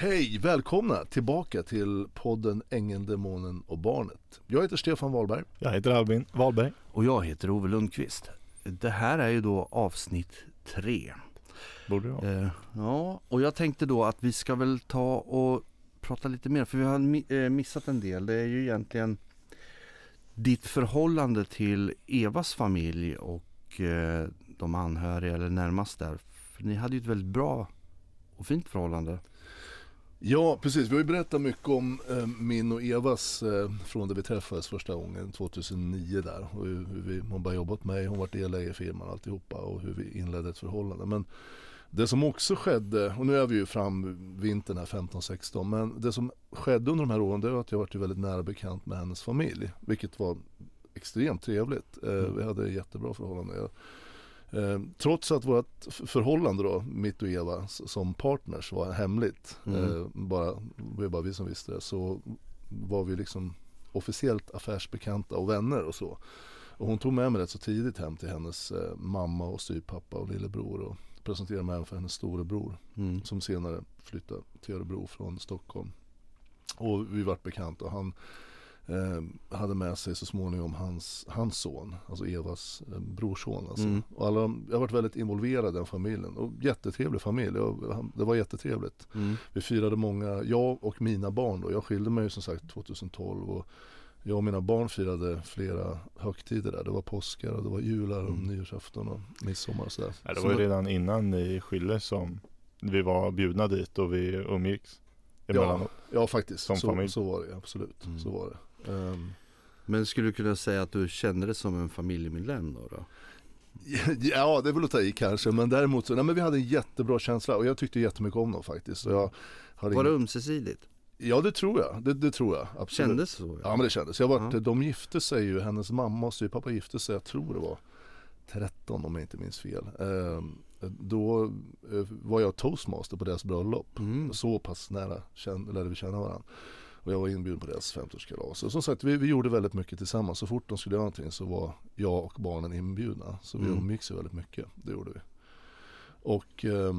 Hej! Välkomna tillbaka till podden Ängeln, Demonen och Barnet. Jag heter Stefan Wahlberg. Jag heter Albin Wahlberg. Och jag heter Ove Lundqvist. Det här är ju då avsnitt tre. Borde det vara. Eh, ja, och jag tänkte då att vi ska väl ta och prata lite mer för vi har eh, missat en del. Det är ju egentligen ditt förhållande till Evas familj och eh, de anhöriga eller närmast där. För ni hade ju ett väldigt bra och fint förhållande. Ja, precis. Vi har ju berättat mycket om eh, min och Evas eh, från där vi träffades första gången 2009 där. Och hur, hur vi, hon bara jobbat med mig, hon varit delägare i firman och alltihopa och hur vi inledde ett förhållande. Men det som också skedde, och nu är vi ju fram vintern här 15-16, men det som skedde under de här åren det var att jag varit väldigt nära bekant med hennes familj. Vilket var extremt trevligt. Eh, vi hade jättebra förhållande. Jag, trots att vårt förhållande då, mitt och Eva som partners var hemligt, Mm. eh, bara, det var bara vi som visste det, så var vi liksom officiellt affärsbekanta och vänner och så. Och hon tog med mig rätt så tidigt hem till hennes eh, mamma och styvpappa och lillebror och presenterade mig även för hennes storebror Mm. som senare flyttade till Örebro från Stockholm. Och vi vart bekanta och han eh, hade med sig så småningom hans, hans son, alltså Evas eh, brorson. Alltså. Mm. Och alla, jag har varit väldigt involverad i den familjen och jättetrevlig familj. Han- det var jättetrevligt. Mm. Vi firade många, jag och mina barn då. Jag skilde mig ju som sagt 2012 och jag och mina barn firade flera högtider där. Det var påskar och det var jular och Mm. nyårsafton och midsommar och sådär. Nej, det var ju redan innan ni skildes som vi var bjudna dit och vi umgicks. Emellanåt. Ja faktiskt, Som så, familj. så var det absolut. Mm. Så var det. Ehm, Men skulle du kunna säga att du kände dig som en familjemedlem då? då? Ja, det är väl att ta i kanske. Men däremot så, nej men vi hade en jättebra känsla och jag tyckte jättemycket om dem faktiskt. Jag hade Var det ömsesidigt? Ja, det tror jag. Det, det tror jag. Absolut. Kändes så? Ja, men det kändes. Jag var, Ja. De gifte sig ju, hennes mamma och styvpappa gifte sig, jag tror det var 13 om jag inte minns fel. Ehm, då eh, var jag toastmaster på deras bröllop. Mm. Så pass nära känn, lärde vi känna varandra. Och jag var inbjuden på deras 50-årskalas. Och som sagt, vi, vi gjorde väldigt mycket tillsammans. Så fort de skulle göra någonting så var jag och barnen inbjudna. Så vi Mm. umgicks väldigt mycket. Det gjorde vi. Och eh,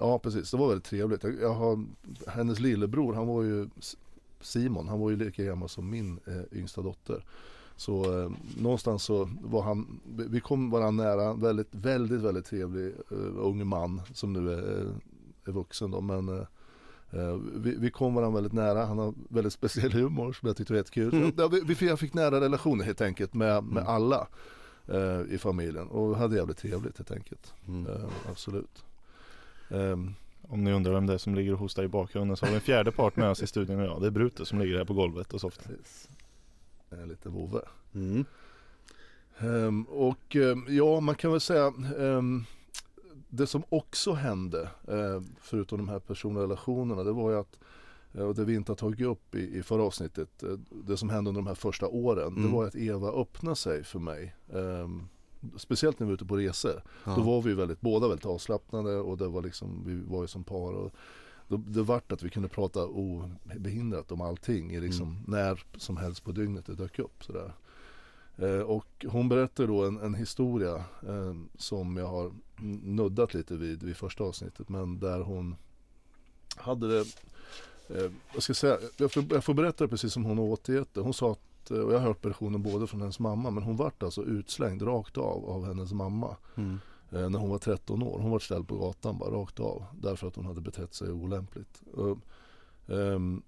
ja, precis. Det var väldigt trevligt. Jag, jag har, hennes lillebror, han var ju Simon, han var ju lika gammal som min eh, yngsta dotter. Så eh, någonstans så var han, vi kom varandra nära, väldigt, väldigt, väldigt trevlig eh, ung man som nu är, eh, är vuxen då. Men eh, vi, vi kom varandra väldigt nära, han har väldigt speciell humor som jag tyckte var jättekul. Mm. Ja, vi, jag fick nära relationer helt enkelt med, med Mm. alla eh, i familjen och hade jävligt trevligt helt enkelt. Mm. Eh, absolut. Ehm, Om ni undrar vem det är som ligger och hostar i bakgrunden så har vi en fjärde part med oss i studion idag. Det är Brutus som ligger här på golvet och softar. Eh, lite vovve. Mm. Ehm, och ehm, ja, man kan väl säga ehm, det som också hände, eh, förutom de här personliga relationerna, det var ju att eh, och det vi inte har tagit upp i, i förra avsnittet, eh, det som hände under de här första åren, Mm. det var att Eva öppnade sig för mig. Ehm, speciellt när vi var ute på resor. Ja. Då var vi väldigt, båda väldigt avslappnade och det var liksom, vi var ju som par. Och då, det vart att vi kunde prata obehindrat om allting i liksom Mm. när som helst på dygnet det dök upp. Sådär. Eh, och hon berättade då en, en historia eh, som jag har nuddat lite vid vid första avsnittet. Men där hon hade det, eh, jag ska säga, jag får, jag får berätta det precis som hon har återgett det. Hon sa att, eh, och jag har hört versionen både från hennes mamma, men hon vart alltså utslängd rakt av av hennes mamma Mm. eh, när hon var 13 år. Hon var ställd på gatan bara rakt av därför att hon hade betett sig olämpligt. Och, ehm,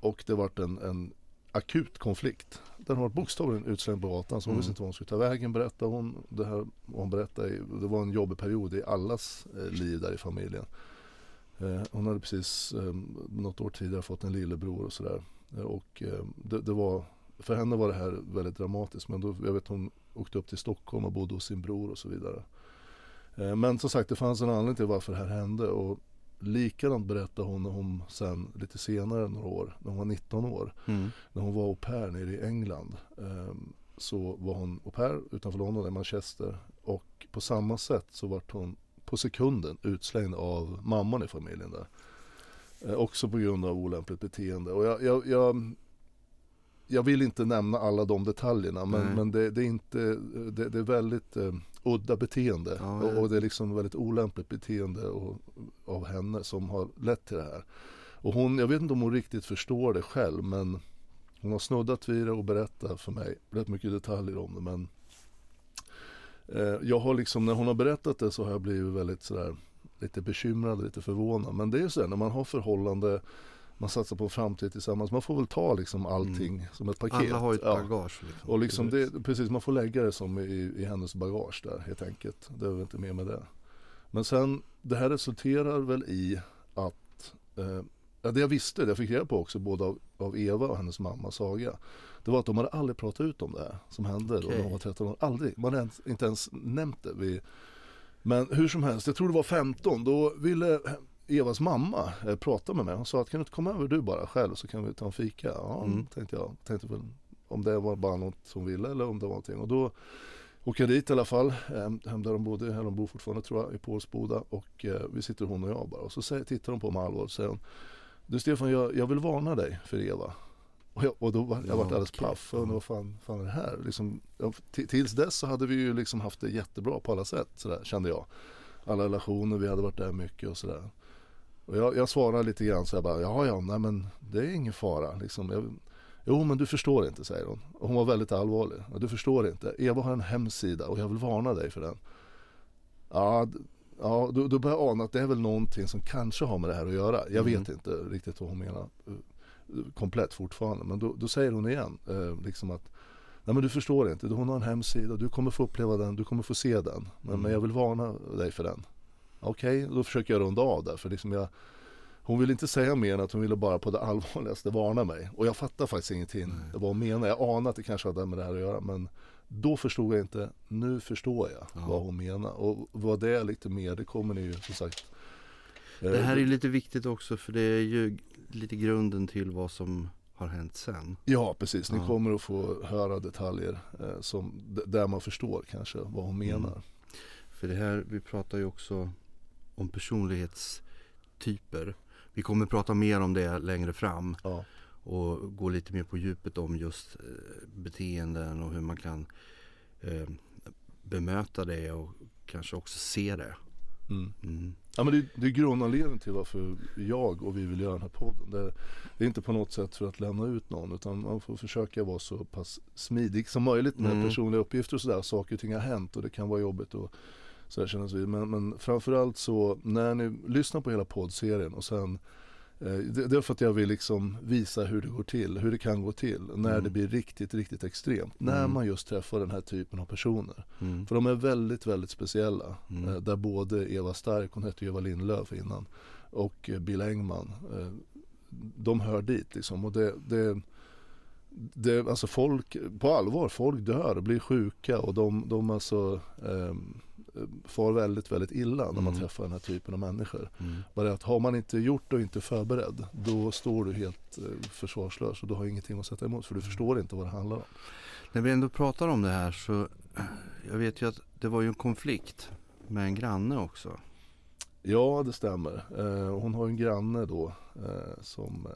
och det vart en, en akut konflikt. Hon var bokstavligen utslängd på gatan så hon Mm. visste inte vad hon skulle ta vägen berättade hon. Det här hon berättade, det var en jobbig period i allas eh, liv där i familjen. Eh, hon hade precis eh, något år tidigare fått en lillebror och sådär. Eh, och eh, det, det var, för henne var det här väldigt dramatiskt men då, jag vet hon åkte upp till Stockholm och bodde hos sin bror och så vidare. Men som sagt det fanns en anledning till varför det här hände och likadant berättade hon hon sen lite senare några år, när hon var 19 år, Mm. när hon var au pair nere i England. ehm, Så var hon au pair utanför London i Manchester och på samma sätt så vart hon på sekunden utslängd av mamman i familjen där. Eh, Också på grund av olämpligt beteende. Och jag, jag, jag, jag vill inte nämna alla de detaljerna men, men det, det är inte, det, det är väldigt eh, udda beteende Ja, och, ja. och det är liksom väldigt olämpligt beteende och, av henne som har lett till det här. Och hon, jag vet inte om hon riktigt förstår det själv men hon har snuddat vid det och berättat för mig rätt mycket detaljer om det men eh, jag har liksom, när hon har berättat det så har jag blivit väldigt sådär lite bekymrad, lite förvånad. Men det är ju så här, när man har förhållande, man satsar på en framtid tillsammans, man får väl ta liksom allting som ett paket. Mm. Alla har ju ett Ja. bagage. Liksom. Och liksom det, precis, man får lägga det som i, i hennes bagage där helt enkelt. Det är väl inte mer med det. Men sen, det här resulterar väl i att, eh, ja, det jag visste, det jag fick reda på också både av, av Eva och hennes mamma Saga. Det var att de hade aldrig pratat ut om det här som hände då Okej. de var 13 år. Aldrig, man hade inte ens nämnt det. Vi, men hur som helst, jag tror det var 15, då ville Evas mamma eh, prata med mig. Hon sa att kan du inte komma över du bara själv så kan vi ta en fika. Ja, Mm. tänkte jag. Tänkte väl om det var bara något som ville eller om det var någonting. Och då åker jag dit i alla fall, hem, hem där de bodde, här de bor fortfarande tror jag, i Pålsboda. Och eh, vi sitter hon och jag bara. Och så säger, tittar de på mig allvar och säger hon, Du Stefan, jag, jag vill varna dig för Eva. Och, jag, och då var jag Ja, varit alldeles okej. paff. Undrar, vad fan, fan är det här? Liksom, tills dess så hade vi ju liksom haft det jättebra på alla sätt, sådär, kände jag. Alla relationer, vi hade varit där mycket och sådär. Och jag, jag svarar lite grann så här bara, ja ja, nej men det är ingen fara. Liksom, jag, jo men du förstår inte, säger hon. Och hon var väldigt allvarlig. Du förstår inte. Eva har en hemsida och jag vill varna dig för den. Ja, ja då, då börjar jag ana att det är väl någonting som kanske har med det här att göra. Jag Mm. vet inte riktigt vad hon menar eh, komplett fortfarande. Men då, då säger hon igen eh, liksom att Nej men du förstår inte, hon har en hemsida, du kommer få uppleva den, du kommer få se den. Men, Mm. men jag vill varna dig för den. Okej, då försöker jag runda av där. För liksom jag, hon ville inte säga mer än att hon ville bara på det allvarligaste varna mig. Och jag fattar faktiskt ingenting Nej. vad hon menar. Jag anar att det kanske hade med det här att göra. Men då förstod jag inte. Nu förstår jag Ja. vad hon menar. Och vad det är lite mer, det kommer ni ju som sagt. eh, Det här är lite viktigt också för det är ju lite grunden till vad som har hänt sen. Ja precis, ni Ja. kommer att få höra detaljer eh, som, där man förstår kanske vad hon Mm. menar. För det här, vi pratar ju också om personlighetstyper. Vi kommer prata mer om det längre fram Ja. och gå lite mer på djupet om just eh, beteenden och hur man kan eh, bemöta det och kanske också se det. Mm. Mm. Ja, men det, det är grundanledningen till varför jag och vi vill göra den här podden. Det, det är inte på något sätt för att lämna ut någon utan man får försöka vara så pass smidig som möjligt med Mm. personliga uppgifter och sådär. Saker och ting har hänt och det kan vara jobbigt och sådär kännas vid. Men, men framförallt så när ni lyssnar på hela poddserien och sen eh, det, det är för att jag vill liksom visa hur det går till, hur det kan gå till när Mm. det blir riktigt, riktigt extremt. När Mm. man just träffar den här typen av personer. Mm. För de är väldigt, väldigt speciella. Mm. Eh, Där både Eva Stark, hon hette Eva Lindlöf innan, och eh, Bill Engman. eh, De hör dit liksom. Och det, det, det, alltså folk, på allvar, folk dör och blir sjuka och de, de alltså eh, far väldigt, väldigt illa när man Mm. träffar den här typen av människor. Mm. Bara att har man inte gjort och inte förberedd, då står du helt eh, försvarslös och du har ingenting att sätta emot för du förstår inte vad det handlar om. När vi ändå pratar om det här så jag vet ju att det var ju en konflikt med en granne också. Ja, det stämmer. Eh, hon har en granne då eh, som,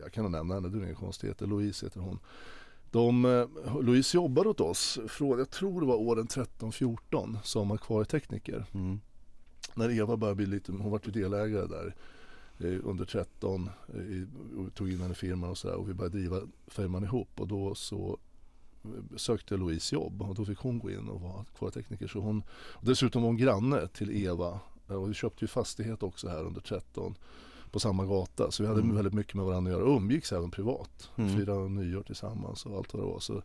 jag kan nämna henne, det är inga konstigheter, Louise heter hon. De, eh, Louise jobbar åt oss från, jag tror det var åren 13-14 som akvarietekniker. Mm. När Eva började bli lite, hon var delägare där eh, under 13 eh, och tog in henne i firman och sådär och vi började driva firman ihop och då så eh, sökte Louise jobb och då fick hon gå in och vara akvarietekniker. Så hon, dessutom var hon granne till Eva och vi köpte ju fastighet också här under 13 på samma gata så vi hade Mm. väldigt mycket med varandra att göra och umgicks även privat. Mm. Firade nyår tillsammans och allt vad det var. Så,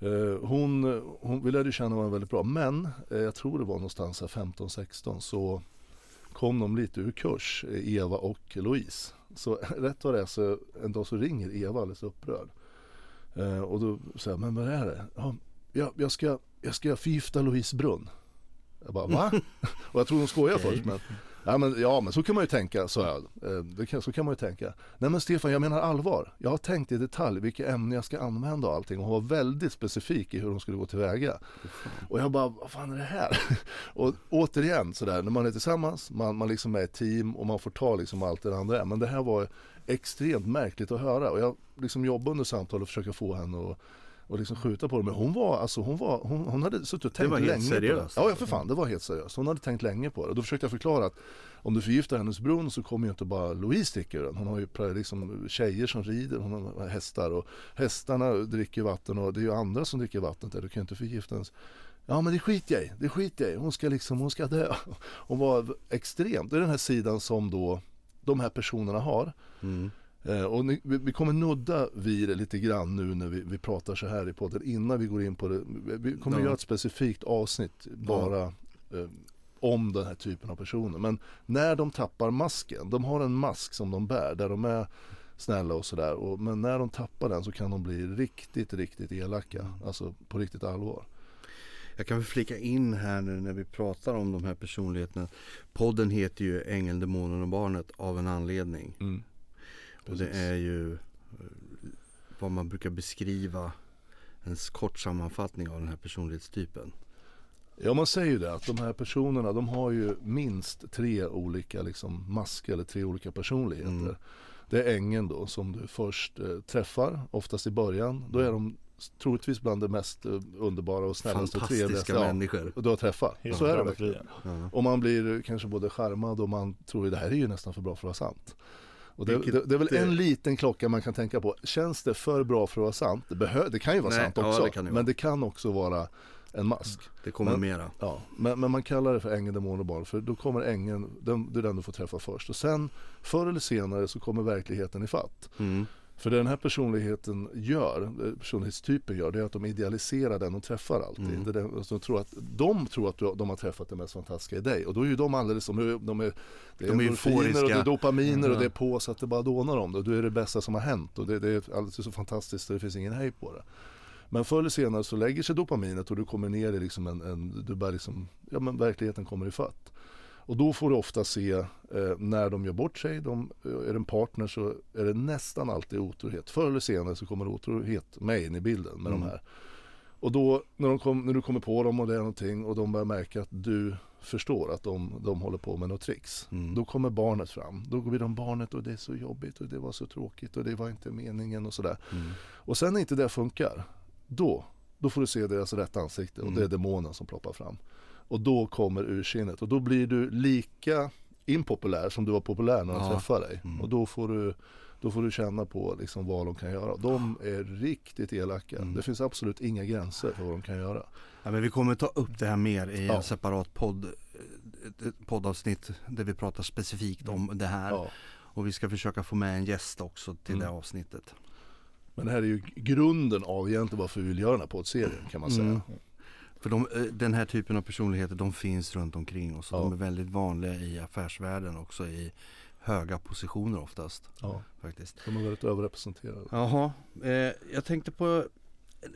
eh, hon, hon, vi lärde känna varandra väldigt bra men eh, jag tror det var någonstans här 15-16 så kom de lite ur kurs, eh, Eva och Louise. Så rätt vad det är så en dag så ringer Eva alldeles upprörd. Eh, och då säger jag, men vad är det? Ja, jag, jag, ska, jag ska förgifta Louise Brunn. Jag bara, va? och jag tror hon skojar Okej. först men Ja men, ja men så kan man ju tänka, så, jag. Eh, kan, så kan man ju tänka. Nej men Stefan, jag menar allvar. Jag har tänkt i detalj vilka ämnen jag ska använda och allting. Och hon var väldigt specifik i hur hon skulle gå tillväga. Och jag bara, vad fan är det här? och återigen sådär, när man är tillsammans, man, man liksom är ett team och man får ta liksom allt det andra. Men det här var extremt märkligt att höra. Och jag liksom jobbade under samtalet och försöka få henne att och liksom skjuta på det. Men hon var, alltså hon var, hon, hon hade suttit och tänkt var helt länge seriöst, det. Ja, för fan, det var helt seriöst. Hon hade tänkt länge på det. Då försökte jag förklara att om du förgiftar hennes brunn så kommer ju inte bara Louise dricka ur den. Hon har ju liksom tjejer som rider, hon har hästar och hästarna dricker vatten och det är ju andra som dricker vattnet där. Du kan ju inte förgifta hennes Ja men det skiter jag i, det skiter jag i. Hon ska liksom, hon ska dö. Hon var extremt, det är den här sidan som då de här personerna har. Mm. Eh, och ni, vi, kommer nudda vid det lite grann nu när vi, vi pratar så här i podden innan vi går in på det. Vi- kommer Ja. göra ett specifikt avsnitt bara eh, om den här typen av personer. Men när de tappar masken, de har en mask som de bär där de är snälla och sådär. Men när de tappar den så kan de bli riktigt, riktigt elaka. Alltså på riktigt allvar. Jag kan väl flika in här nu när vi pratar om de här personligheterna. Podden heter ju Ängeln, Demonen och Barnet av en anledning. Och det Precis. är ju eh, vad man brukar beskriva en kort sammanfattning av den här personlighetstypen. Ja man säger ju det att de här personerna de har ju minst tre olika liksom, masker eller tre olika personligheter. Mm. Det är ängeln då som du först eh, träffar, oftast i början. Då är de troligtvis bland det mest eh, underbara och snällaste och trevligaste ja, människor. och du har träffat. Helt Så är det verkligen. Ja. Och man blir eh, kanske både charmad och man tror ju det här är ju nästan för bra för att vara sant. Och det, det, det är väl en liten klocka man kan tänka på. Känns det för bra för att vara sant? Det, behö- det kan ju vara Nej, sant ja, också. det kan det men vara. det kan också vara en mask. Det kommer Men- mera. Ja, men, men man kallar det för ängeln, demon och barn för då kommer ängeln, den, det är den du får träffa först. Och sen förr eller senare så kommer verkligheten i fatt. Mm. För det den här personligheten gör, eh, personlighetstypen gör, det är att de idealiserar den de träffar alltid. Mm. Det är de, tror att, de tror att de har träffat det mest fantastiska i dig. Och då är ju de alldeles som, de är, det är De endorfiner och det är dopaminer och det är på så att det bara dånar om det. Och du är det bästa som har hänt och det, det är alldeles så fantastiskt och det finns ingen hejd på det. Men förr eller senare så lägger sig dopaminet och du kommer ner i liksom en, en du bara liksom, ja men verkligheten kommer i fatt. Och då får du ofta se eh, när de gör bort sig, de, eh, är det en partner så är det nästan alltid otrohet. Förr eller senare så kommer otrohet med in i bilden med Mm. de här. Och då när, kom, när du kommer på dem och det är någonting och de börjar märka att du förstår att de, de håller på med något tricks. Mm. Då kommer barnet fram. Då blir de barnet och det är så jobbigt och det var så tråkigt och det var inte meningen och sådär. Mm. Och sen när inte det funkar, då, då får du se deras rätta ansikte och Mm. det är demonen som ploppar fram. Och då kommer ursinnet och då blir du lika impopulär som du var populär när de Ja. träffade dig. Mm. Och då får du då får du känna på liksom vad de kan göra. De är riktigt elaka. Mm. Det finns absolut inga gränser för vad de kan göra. Ja, men vi kommer ta upp det här mer i Ja. en separat podd, poddavsnitt där vi pratar specifikt om det här. Ja. Och vi ska försöka få med en gäst också till Mm. det avsnittet. Men det här är ju grunden av egentligen varför vi vill göra den här poddserien kan man säga. Mm. För de, eh, den här typen av personligheter de finns runt omkring oss. och Ja. De är väldigt vanliga i affärsvärlden också i höga positioner oftast. Ja, faktiskt. de är väldigt överrepresenterade. Jaha, eh, jag tänkte på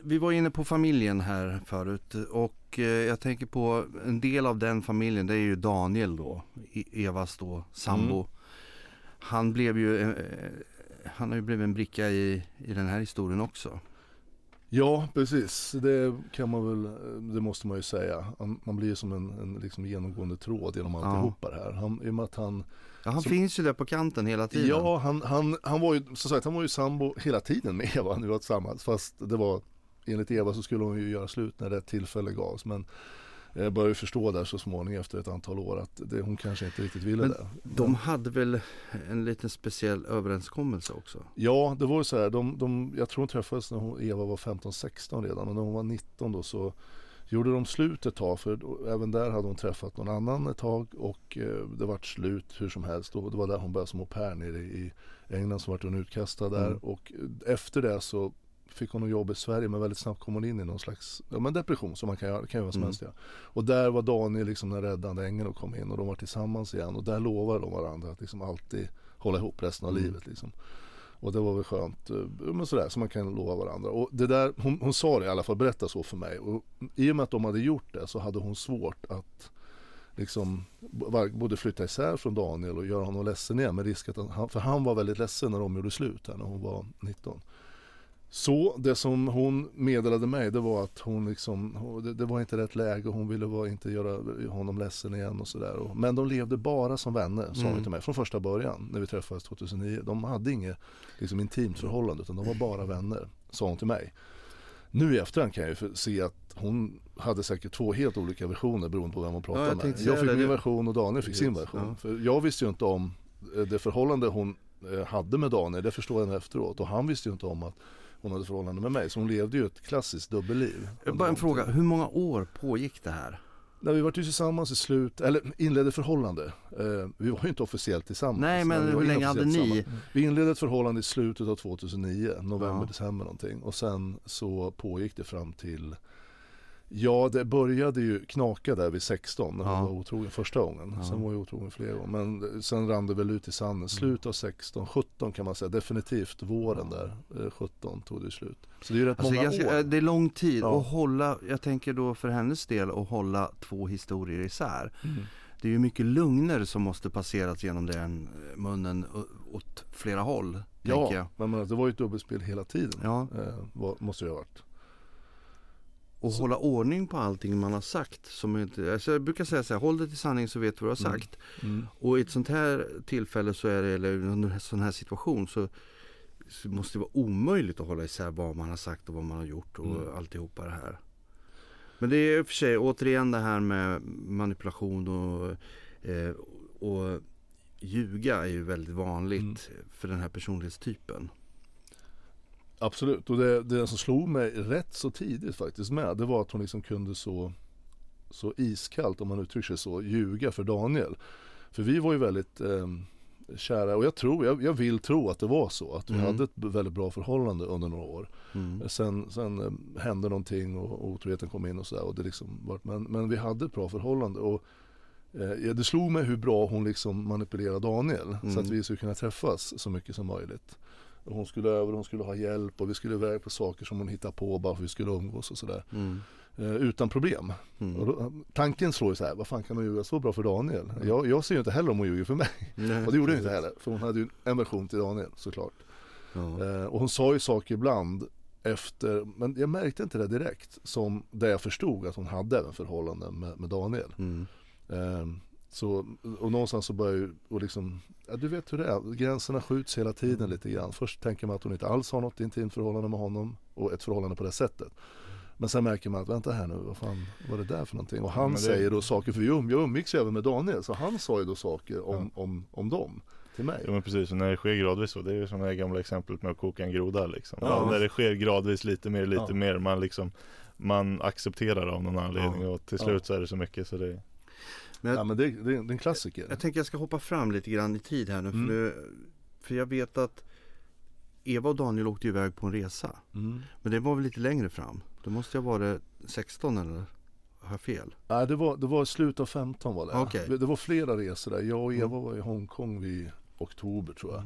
vi var inne på familjen här förut och eh, jag tänker på en del av den familjen det är ju Daniel då, E- Evas då sambo. Mm. Han blev ju, eh, han har ju blivit en bricka i, i den här historien också. Ja, precis. Det kan man väl, det måste man ju säga. Han- Man blir ju som en, en liksom genomgående tråd genom alltihopa det här. Han, I och med att han, Ja, han Som- finns ju där på kanten hela tiden. ja han, han, han var ju, som sagt, han var ju sambo hela tiden med Eva vi var tillsammans. Fast det var, enligt Eva så skulle hon ju göra slut när rätt tillfälle gavs. Men jag började förstå där så småningom efter ett antal år att det, hon kanske inte riktigt ville Men det. De hade väl en liten speciell överenskommelse också? Ja, det var ju så här. De, de, jag tror hon träffades när hon, Eva var 15-16 redan. Och när hon var 19 då så gjorde de slut ett tag. För även där hade hon träffat någon annan ett tag. Och eh, det vart slut hur som helst. Och det var där hon började som au pair nere i England. Så vart hon utkastad där. Mm. Och eh, efter det så fick hon jobb i Sverige. Men väldigt snabbt kom hon in i någon slags ja, men depression som man kan göra. Det kan ju som Mm. helst göra. Och där var Daniel liksom den räddande ängeln och kom in. Och de var tillsammans igen. Och där lovade de varandra att liksom alltid hålla ihop resten av Mm. livet. Liksom. Och det var väl skönt, eh, men sådär som man kan lova varandra. Och det där, hon, hon sa det i alla fall, berätta så för mig. Och i och med att de hade gjort det så hade hon svårt att liksom både flytta isär från Daniel och göra honom ledsen igen med risk att han, för han var väldigt ledsen när de gjorde slut här när hon var 19. Så det som hon meddelade mig det var att hon liksom, hon- det, det var inte rätt läge och hon ville bara inte göra honom ledsen igen och sådär. Men de levde bara som vänner sa hon Mm. till mig från första början när vi träffades 2009. De hade inget liksom, intimt förhållande utan de var bara vänner, sa hon till mig. Nu i efterhand kan jag ju se att hon hade säkert två helt olika versioner beroende på vem hon pratade jag med. Jag fick min version och Daniel fick sin version. ja. För jag visste ju inte om eh, det förhållande hon eh, hade med Daniel, det förstår jag nu efteråt. Och han visste ju inte om att hon hade förhållande med mig. Så hon levde ju ett klassiskt dubbelliv. Bara en fråga, hur många år pågick det här? Nej, vi var ju tillsammans i slut, eller inledde förhållande. Eh, vi var ju inte officiellt tillsammans. Nej men hur länge hade ni? tillsammans. Vi inledde ett förhållande i slutet av 2009, november, Ja. december någonting. Och sen så pågick det fram till Ja, det började ju knaka där vid 16 när Ja. var otrogen första gången. Ja. Sen var jag otrogen flera gånger. Men sen rann det väl ut i sanden. Slut av 16, 17 kan man säga. Definitivt våren där. eh, 17 tog det slut. Så det är ju rätt Alltså, många ganska, år. eh, det är lång tid Ja. att hålla, jag tänker då för hennes del att hålla två historier isär. Mm. Det är ju mycket lugner som måste passeras genom den eh, munnen å- åt flera håll. Ja, jag. men det var ju ett dubbelspel hela tiden. Ja, Eh, måste det ha varit. Och Så- hålla ordning på allting man har sagt. Som inte, alltså jag brukar säga så här, håll dig till sanning så vet du vad du har Mm. sagt. Och i ett sånt här tillfälle så är det, eller under en sån här situation så, så måste det vara omöjligt att hålla isär vad man har sagt och vad man har gjort och Mm. alltihopa det här. Men det är i och för sig återigen det här med manipulation och, eh, och ljuga är ju väldigt vanligt Mm. för den här personlighetstypen. Absolut, och det, det som slog mig rätt så tidigt faktiskt med det var att hon liksom kunde så, så iskallt, om man uttrycker sig så, ljuga för Daniel. För vi var ju väldigt eh, kära och jag tror, jag, jag vill tro att det var så, att vi Mm. hade ett väldigt bra förhållande under några år. Mm. Sen, sen eh, hände någonting och, och otroheten kom in och sådär. Och det liksom var, men, men vi hade ett bra förhållande. Och, eh, det slog mig hur bra hon liksom manipulerade Daniel. Så Mm. att vi skulle kunna träffas så mycket som möjligt. Hon skulle över, hon skulle ha hjälp och vi skulle iväg på saker som hon hittade på bara för att vi skulle umgås och sådär. Mm. Eh, utan problem. Mm. då, tanken slår ju så här, vad fan kan man ljuga så bra för Daniel? Jag, jag ser ju inte heller om hon ljuger för mig. Nej, Och det gjorde hon inte heller. För hon hade ju en version till Daniel såklart. Ja. Eh, och hon sa ju saker ibland efter, men jag märkte inte det direkt. Som där jag förstod att hon hade även förhållanden med, med Daniel. Mm. Eh, så, och någonstans så börjar ju, och liksom, ja, du vet hur det är, gränserna skjuts hela tiden lite grann. Först tänker man att hon inte alls har något intimt förhållande med honom och ett förhållande på det sättet. Men sen märker man att vänta här nu, vad fan var det där för någonting? Och han det- säger då saker, för um, jag umgicks ju även med Daniel, så han sa ju då saker om, om, om dem till mig. Jo men precis, och när det sker gradvis så, det är ju som det gamla exemplet med att koka en groda liksom. Ja. När det sker gradvis lite mer, lite Ja. mer, man liksom Man accepterar av någon anledning Ja. och till Ja. slut så är det så mycket så det Men jag, Ja men det, det, det är en klassiker. jag tänker jag ska hoppa fram lite grann i tid här nu. För, Mm. nu, för jag vet att Eva och Daniel åkte iväg på en resa. Mm. Men det var väl lite längre fram? Det måste jag vara 16 eller? Har jag fel? Nej det var, det var slutet av 15 var det. Okej. Det var flera resor där. Jag och Eva Mm. var i Hongkong vid oktober tror jag.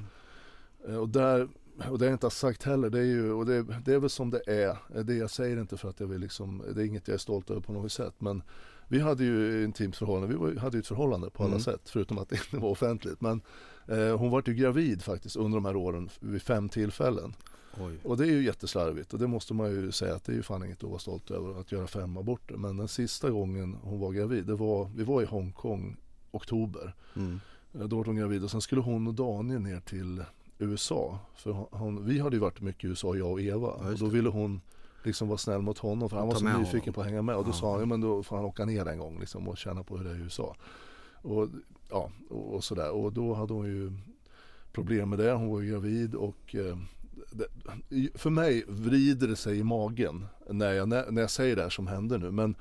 Eh, Och där, och det har jag inte sagt heller, det är ju, och det, det är väl som det är. Det jag säger inte för att jag vill liksom, det är inget jag är stolt över på något sätt. Men vi hade ju intimt förhållande, vi var, hade ju ett förhållande på alla Mm. sätt. Förutom att det inte var offentligt. Men eh, hon var ju gravid faktiskt under de här åren vid fem tillfällen. Oj. Och det är ju jätteslarvigt och det måste man ju säga att det är ju fan inget att vara stolt över att göra fem aborter. Men den sista gången hon var gravid, det var, vi var i Hongkong oktober. Mm. Eh, Då var hon gravid och sen skulle hon och Daniel ner till USA. För hon- vi hade ju varit mycket i USA, jag och Eva. Ja, och då ville hon liksom vara snäll mot honom för han var så nyfiken honom. på att hänga med. Och då Ja. sa han, ja men då får han åka ner en gång liksom och känna på hur det är i USA. Och, ja, och, och sådär. Och då hade hon ju problem med det. Hon var ju gravid och eh, det, för mig vrider det sig i magen när jag, när, när jag säger det här som händer nu. Men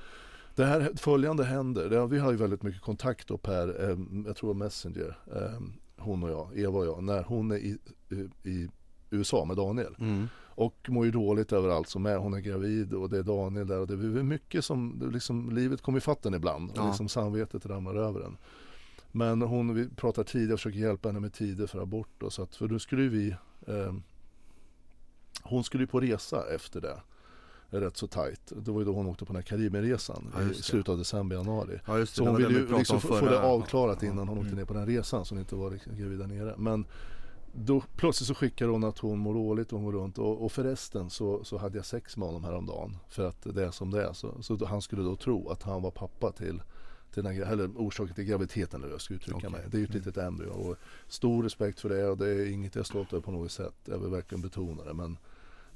det här följande händer. Det, vi har ju väldigt mycket kontakt då per, eh, jag tror Messenger, eh, hon och jag, Eva och jag, när hon är i, i, i USA med Daniel. Mm. Och mår ju dåligt över allt som är. Hon är gravid och det är Daniel där och det är mycket som, liksom, livet kommer i fatten ibland och Ja. liksom samvetet ramlar över en. Men hon, vi pratar tid, jag försöker hjälpa henne med tider för abort och så att, för då skulle vi eh, Hon skulle ju på resa efter det Rätt så tajt. Det var ju då hon åkte på den här Karibienresan Ja, i slutet av december, januari. Ja det, Så hon ville vi ju liksom om få det avklarat innan hon åkte Mm. ner på den resan så hon inte var gravid där nere. Men då plötsligt så skickar hon att hon mår dåligt och hon går runt och, och förresten så, så hade jag sex med honom häromdagen. För att det är som det är. Så, så han skulle då tro att han var pappa till, till den, här- eller orsaken till graviditeten eller jag ska uttrycka Okej. mig. Det är ju ett litet embryo och stor respekt för det och det är inget jag stolt över på något sätt. Jag vill verkligen betona det men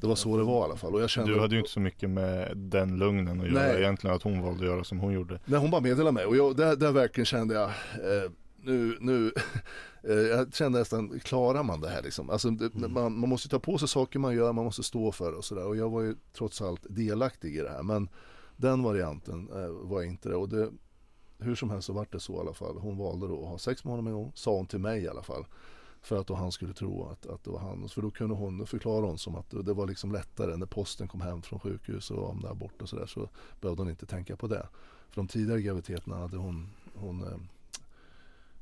Det var så det var i alla fall. Och jag kände, Du hade ju inte så mycket med den lugnen att göra Nej. egentligen att hon valde att göra som hon gjorde. När hon bara meddelade mig och jag, där, där verkligen kände jag eh, nu, nu eh, jag kände nästan, klarar man det här liksom? Alltså, det, Mm. man, man måste ta på sig saker man gör, man måste stå för och sådär. Och jag var ju trots allt delaktig i det här. Men den varianten eh, var inte det. Och det, hur som helst så vart det så i alla fall. Hon valde då att ha sex med honom en gång, sa hon till mig i alla fall. För att då han skulle tro att, att det var han. För då kunde hon förklara hon som att det, var liksom lättare när posten kom hem från sjukhus och om där borta och sådär. Så behövde hon inte tänka på det. För de tidigare graviditeterna hade hon, hon eh,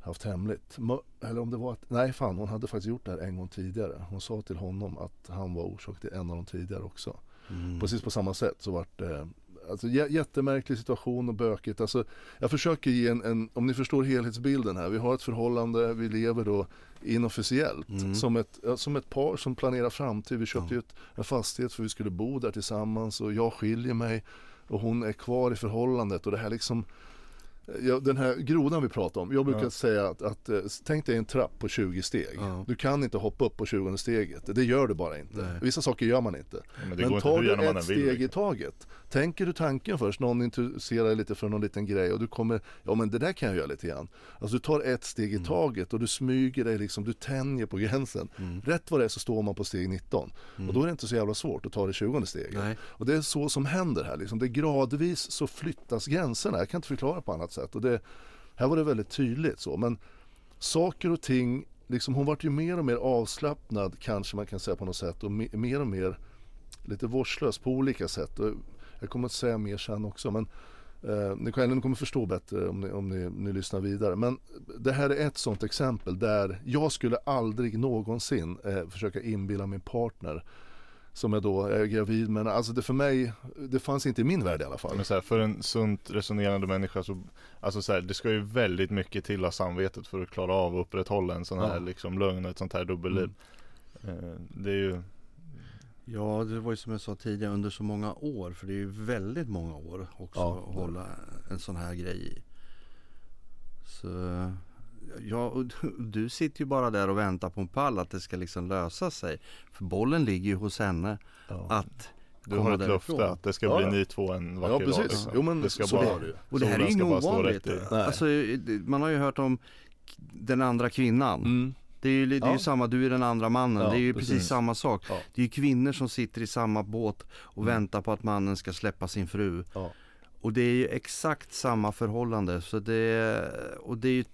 haft hemligt. Eller om det var att, nej fan hon hade faktiskt gjort det här en gång tidigare. Hon sa till honom att han var orsak till en av de tidigare också. Mm. Precis på samma sätt så vart det Alltså jä- jättemärklig situation och bökigt. Alltså, jag försöker ge en, en, om ni förstår helhetsbilden här. Vi har ett förhållande, vi lever då inofficiellt. Mm. Som, ett, ja, som ett par som planerar framtid. Vi köpte Ja. ju ett, en fastighet för vi skulle bo där tillsammans och jag skiljer mig. Och hon är kvar i förhållandet och det här liksom Ja, den här grodan vi pratar om. Jag brukar Ja. säga att, att eh, tänk dig en trapp på 20 steg. Ja. Du kan inte hoppa upp på 20 steget. Det gör du bara inte. Nej. Vissa saker gör man inte. Men Men inte tar du ett steg i liksom. taget. Tänker du tanken först, någon intresserar dig lite för någon liten grej och du kommer, ja men det där kan jag göra lite grann. Alltså du tar ett steg Mm. i taget och du smyger dig liksom, du tänjer på gränsen. Mm. Rätt vad det är så står man på steg 19. Och då är det inte så jävla svårt att ta det 20 steget. Nej. Och det är så som händer här liksom. Det är gradvis så flyttas gränserna. Jag kan inte förklara på annat sätt. Och det, här var det väldigt tydligt så. Men saker och ting, liksom, hon vart ju mer och mer avslappnad kanske man kan säga på något sätt. Och me- mer och mer lite vårdslös på olika sätt. Och jag kommer att säga mer sen också. Men eh, ni, kommer, ni kommer förstå bättre om, ni, om ni, ni lyssnar vidare. Men det här är ett sånt exempel där jag skulle aldrig någonsin eh, försöka inbilla min partner som jag då är gravid med. Alltså det för mig, det fanns inte i min värld i alla fall. Men så här, för en sunt resonerande människa så, alltså så här, det ska ju väldigt mycket till av samvetet för att klara av att upprätthålla en sån här Ja. liksom lögn och ett sånt här dubbelliv. Mm. Eh, Det är ju, Ja, det var ju som jag sa tidigare under så många år. För det är ju väldigt många år också Ja, att hålla en sån här grej i. Så ja, och du- sitter ju bara där och väntar på en pall att det ska liksom lösa sig. För bollen ligger ju hos henne Ja. att du har ett därifrån. löfte att det ska Ja, bli ja. ni två en vacker Ja dag. precis, liksom. jo men det ska så bara, det ju. Och det här är ju inget ovanligt. Alltså, man har ju hört om den andra kvinnan. Mm. Det är ju, det är ju Ja. samma, du är den andra mannen. Ja, det är ju precis. precis, samma sak. Ja. Det är ju kvinnor som sitter i samma båt och Mm. väntar på att mannen ska släppa sin fru. Ja. Och det är ju exakt samma förhållande. Så det, och det är ju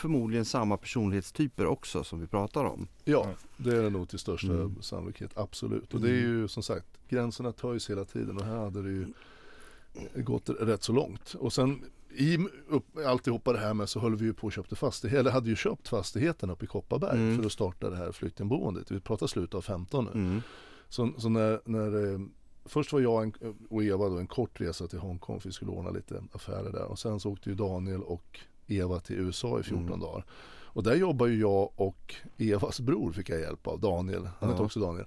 förmodligen samma personlighetstyper också som vi pratar om. Ja, det är det nog till största Mm. sannolikhet, absolut. Och det är ju som sagt, gränserna töjs hela tiden och här hade det ju gått rätt så långt. Och sen i upp, alltihopa det här med så höll vi ju på och köpte fastighet, eller hade ju köpt fastigheten uppe i Kopparberg Mm. för att starta det här flyktingboendet. Vi pratar slutet av 15 nu. Mm. Så, så när, när eh, Först var jag och Eva då en kort resa till Hongkong för vi skulle ordna lite affärer där. Och sen så åkte ju Daniel och Eva till USA i 14 Mm. dagar. Och där jobbar ju jag och Evas bror fick jag hjälp av, Daniel. Han heter Ja. också Daniel.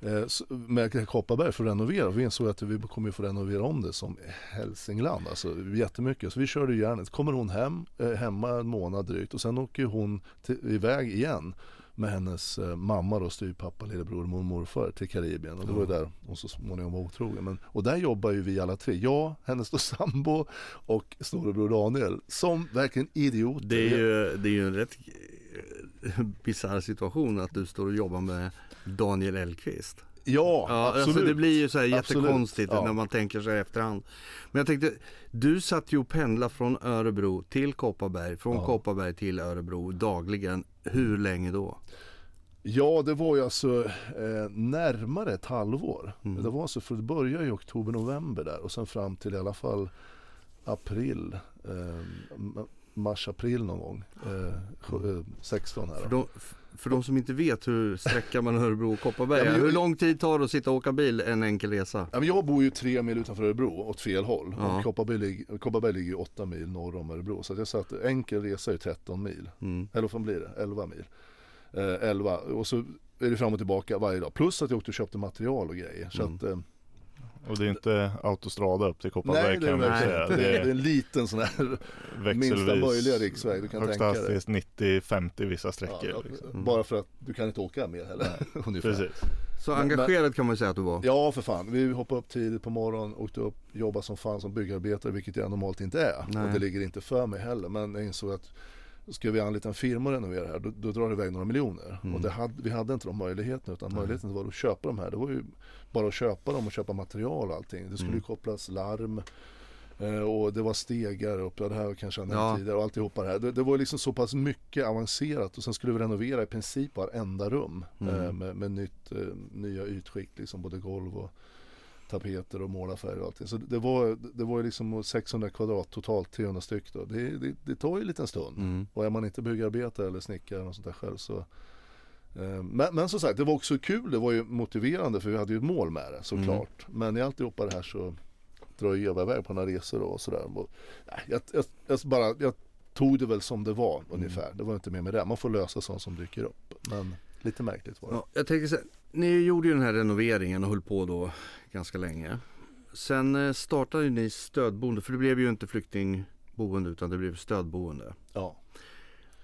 Eh, med Kopparberg för att renovera. Vi insåg att vi kommer få renovera om det som Hälsingland. Alltså jättemycket. Så vi körde järnet. Kommer hon hem, eh, hemma en månad drygt. Och sen åker hon till, iväg igen med hennes eh, mamma då, styvpappa, lillebror, mormor och morfar till Karibien. Och det var där hon så småningom var otrogen. Men, och där jobbar ju vi alla tre. Jag, hennes då sambo och storebror Daniel. Som verkligen idioter. Det, är ju, det är ju en rätt eh, bisarr situation att du står och jobbar med Daniel Elkvist. Ja, Ja, absolut. alltså det blir ju så här jättekonstigt Ja. när man tänker sig efterhand. Men jag tänkte, du satt ju och pendlade från Örebro till Kopparberg, från Ja. Kopparberg till Örebro dagligen. Hur länge då? Ja, det var ju alltså eh, närmare ett halvår. Mm. Det var alltså, för det började i oktober, november där och sen fram till i alla fall april. Eh, mars, april någon gång. Eh, sju- eh, 16 här. För de, för de som inte vet hur sträckan mellan Örebro och Kopparberg Ja, är, jag- hur lång tid tar det att sitta och åka bil en enkel resa? Ja, men jag bor ju tre mil utanför Örebro åt fel håll. Ja. Och Kopparberg, ligger, Kopparberg ligger åtta mil norr om Örebro. Så jag sa att enkel resa är 13 mil. Mm. Eller vad blir det? 11 mil. Eh, 11. Och så är det fram och tillbaka varje dag. Plus att jag åkte och köpte material och grejer. Så Mm. att, eh, Och det är inte autostrada upp till Kopparberg är, kan man säga. Det det är är en liten sån här minsta möjliga riksväg. Du kan högsta tänka dig. hastighet 90-50 vissa sträckor. ja, liksom. Mm. Bara för att du kan inte åka mer heller. Precis. Så Men- engagerad kan man säga att du var. Ja för fan, vi hoppade upp tidigt på morgonen, åkte upp, jobbade som fan som byggarbetare vilket jag normalt inte är. Nej. Och det ligger inte för mig heller. Men jag insåg att ska vi anlita en firma och renovera här då, då drar det iväg några miljoner. Mm. Och hade, vi hade inte de möjligheterna utan Nej. möjligheten var att köpa de här. Det var ju bara att köpa dem och köpa material och allting. Det skulle Mm. ju kopplas larm. eh, Och det var stegar upp, ja, det här kanske jag nämnt Ja. tidigare och alltihopa det här. Det, det var liksom så pass mycket avancerat och sen skulle vi renovera i princip varenda rum Mm. eh, med, med nytt, eh, nya ytskikt, liksom både golv och tapeter och målarfärg och allting. Så det var, det var ju liksom 600 kvadrat totalt, 300 styck då. Det, det, det tar ju en liten stund. Mm. Och är man inte byggarbetare eller snickare eller något sånt där själv så eh, men, men som sagt, det var också kul, det var ju motiverande för vi hade ju ett mål med det såklart. Men i alltihopa det här så drar ju Eva iväg på några resor och sådär. Och, nej, jag, jag, jag, bara, jag tog det väl som det var ungefär. Det var inte mer med det. Man får lösa sånt som dyker upp. Men lite märkligt var det. Ja, jag tänker så här, ni gjorde ju den här renoveringen och höll på då ganska länge. Sen eh, startade ni stödboende, för det blev ju inte flyktingboende utan det blev stödboende. Ja,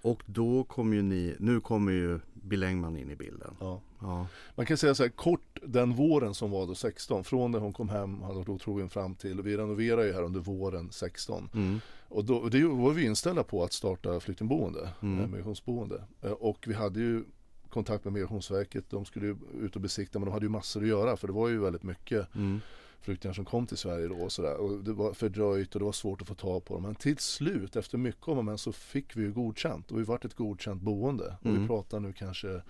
Och då kom ju ni, nu kommer ju Bill Engman in i bilden. ja. Ja. Man kan säga så här kort den våren som var då 16 från när hon kom hem hade varit otrogen fram till vi renoverade ju här under våren 16 Mm. och då, och det var vi inställda på att starta flyktingboende, Mm. mm. migrationsboende Eh, och vi hade ju kontakt med Migrationsverket, de skulle ju ut och besikta men de hade ju massor att göra för det var ju väldigt mycket Mm. flyktingar som kom till Sverige då och sådär och det var fördröjt och det var svårt att få tag på dem men till slut efter mycket om och men så fick vi ju godkänt och vi vart ett godkänt boende och Mm. vi pratar nu kanske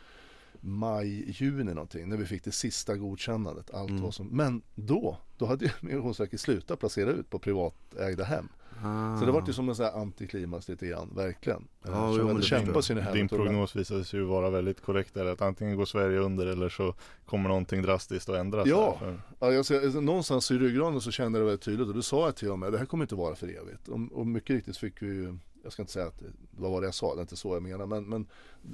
maj, juni någonting när vi fick det sista godkännandet. Allt Mm. var som, men då, då hade Migrationsverket slutat placera ut på privatägda hem. Ah. Så det var ju som en sån här antiklimax lite grann, verkligen. Förstår ju i det här. Din prognos visade sig ju vara väldigt korrekt där, att antingen går Sverige under eller så kommer någonting drastiskt att ändras. Ja. ser, alltså, någonstans i ryggraden så kände jag det väldigt tydligt och du sa jag till och med, det här kommer inte vara för evigt. Och, och mycket riktigt fick vi ju, jag ska inte säga att, vad var det jag sa, det är inte så jag menar, men, men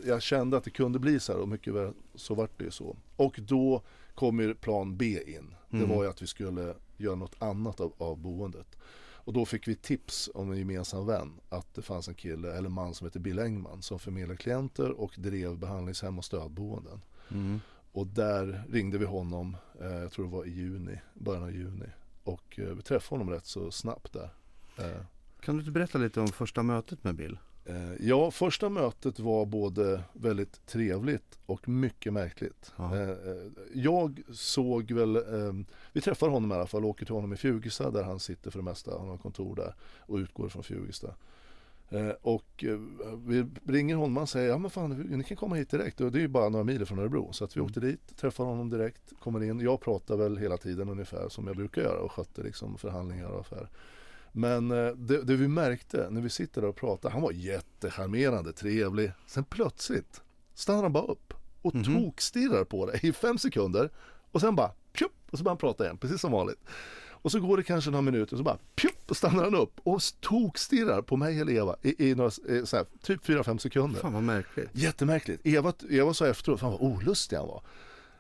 jag kände att det kunde bli så här och mycket väl så vart det ju så. Och då kom ju plan B in. Det Mm. var ju att vi skulle göra något annat av, av boendet. Och då fick vi tips om en gemensam vän att det fanns en kille eller man som heter Bill Engman som förmedlade klienter och drev behandlingshem och stödboenden. Mm. Och där ringde vi honom, eh, jag tror det var i juni, början av juni. Och eh, vi träffade honom rätt så snabbt där. Eh, Kan du inte berätta lite om första mötet med Bill? Eh, ja, första mötet var både väldigt trevligt och mycket märkligt. Ja. Eh, eh, jag såg väl, eh, vi träffade honom i alla fall, åker till honom i Fjugesta där han sitter för det mesta, han har kontor där och utgår från Fjugesta. Och vi ringer honom och säger, ja men fan ni kan komma hit direkt och det är ju bara några mil från Örebro. Så att vi Mm. åkte dit, träffade honom direkt, kommer in. Jag pratar väl hela tiden ungefär som jag brukar göra och skötte liksom förhandlingar och affärer. Men eh, det, det vi märkte när vi sitter där och pratar, han var jättecharmerande, trevlig. Sen plötsligt stannar han bara upp och Mhm. tokstirrar på dig i fem sekunder och sen bara pjup, och så börjar han prata igen, precis som vanligt. Och så går det kanske några minuter och så bara pjup, och stannar han upp och tokstirrar på mig eller Eva i, i några, eh, så här, typ 4-5 sekunder. Fan vad märkligt. Jättemärkligt. Eva, Eva sa efteråt, fan vad olustig han var.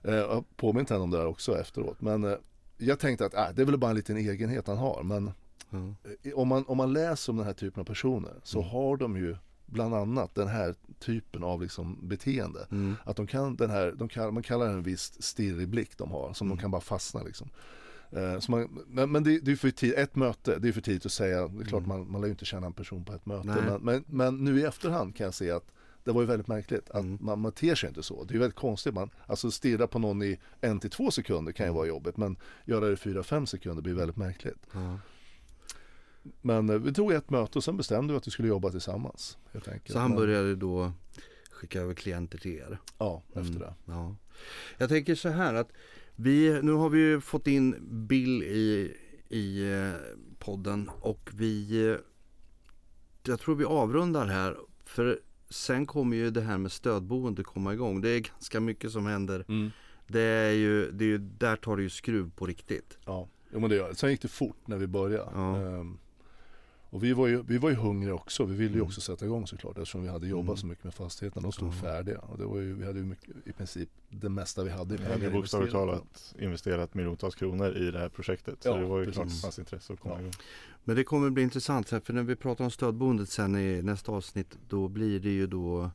Eh, Jag har påmint henne om det där också efteråt. Men eh, jag tänkte att äh, det är väl bara en liten egenhet han har. Men Eh, om man, om man läser om den här typen av personer så Mm. har de ju bland annat den här typen av liksom beteende. Mm. Att de kan den här, de kan, man kallar det en viss stirrig blick de har som Mm. de kan bara fastna liksom. Eh, så man, men det, det är för tidigt, ett möte, det är för tidigt att säga, det är klart Mm. man, man lär ju inte känna en person på ett möte. Men, men, men nu i efterhand kan jag se att det var ju väldigt märkligt att Mm. man, man ter sig inte så. Det är ju väldigt konstigt. Man, alltså stirra på någon i en till två sekunder kan ju Mm. vara jobbigt men göra det i fyra, fem sekunder blir väldigt märkligt. Ja. Men eh, vi tog ett möte och sen bestämde vi att vi skulle jobba tillsammans. Helt enkelt. Så han började då skicka över klienter till er? Ja, efter Mm. det. Ja. Jag tänker så här att vi, nu har vi ju fått in Bill i, i eh, podden och vi, eh, jag tror vi avrundar här för sen kommer ju det här med stödboende komma igång. Det är ganska mycket som händer. Det är ju, det är ju där tar det ju skruv på riktigt. Ja, jo, men det gör det. Sen gick det fort när vi började. Ja. Ehm, och vi var, ju, vi var ju hungriga också. Vi ville ju Mm. också sätta igång såklart eftersom vi hade jobbat Mm. så mycket med fastigheterna. De stod färdiga. Och det var ju, vi hade ju mycket, i princip det mesta vi hade Vi hade bokstavligt investerat. talat investerat miljontals kronor i det här projektet. Så Ja, det var ju precis. klart att det fanns intresse att komma Ja. igång. Men det kommer bli intressant här, för när vi pratar om stödboendet sen i nästa avsnitt då blir det ju då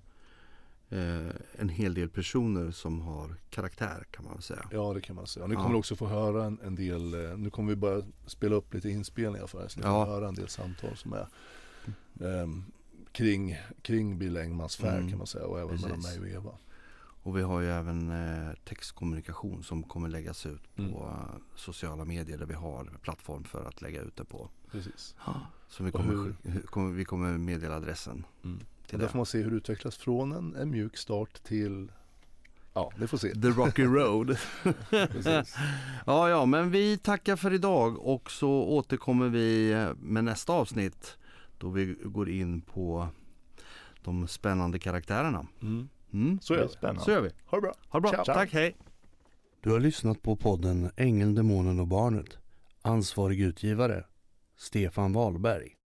eh, en hel del personer som har karaktär kan man säga. Ja det kan man säga. Ni Ja. kommer också få höra en, en del, eh, nu kommer vi bara spela upp lite inspelningar för er så ni Ja. får höra en del samtal som är ehm, kring, kring Bill Engmans färd Mm. kan man säga och även Precis. mellan mig och Eva. Och vi har ju även eh, textkommunikation som kommer läggas ut på Mm. eh, sociala medier där vi har plattform för att lägga ut det på. Precis. Så vi kommer, kommer, vi kommer meddela adressen Mm. Till Och det. får man se hur det utvecklas från en, en mjuk start till, ja ni får se. The Rocky Road. Ja, ja, men vi tackar för idag och så återkommer vi med nästa avsnitt då vi går in på de spännande karaktärerna. Mm. Mm. Så Det är är det. spännande. Så gör vi. Ha det bra. Ha det bra. Ciao. Tack, hej. Du har lyssnat på podden Ängeln, Demonen och Barnet. Ansvarig utgivare Stefan Wahlberg.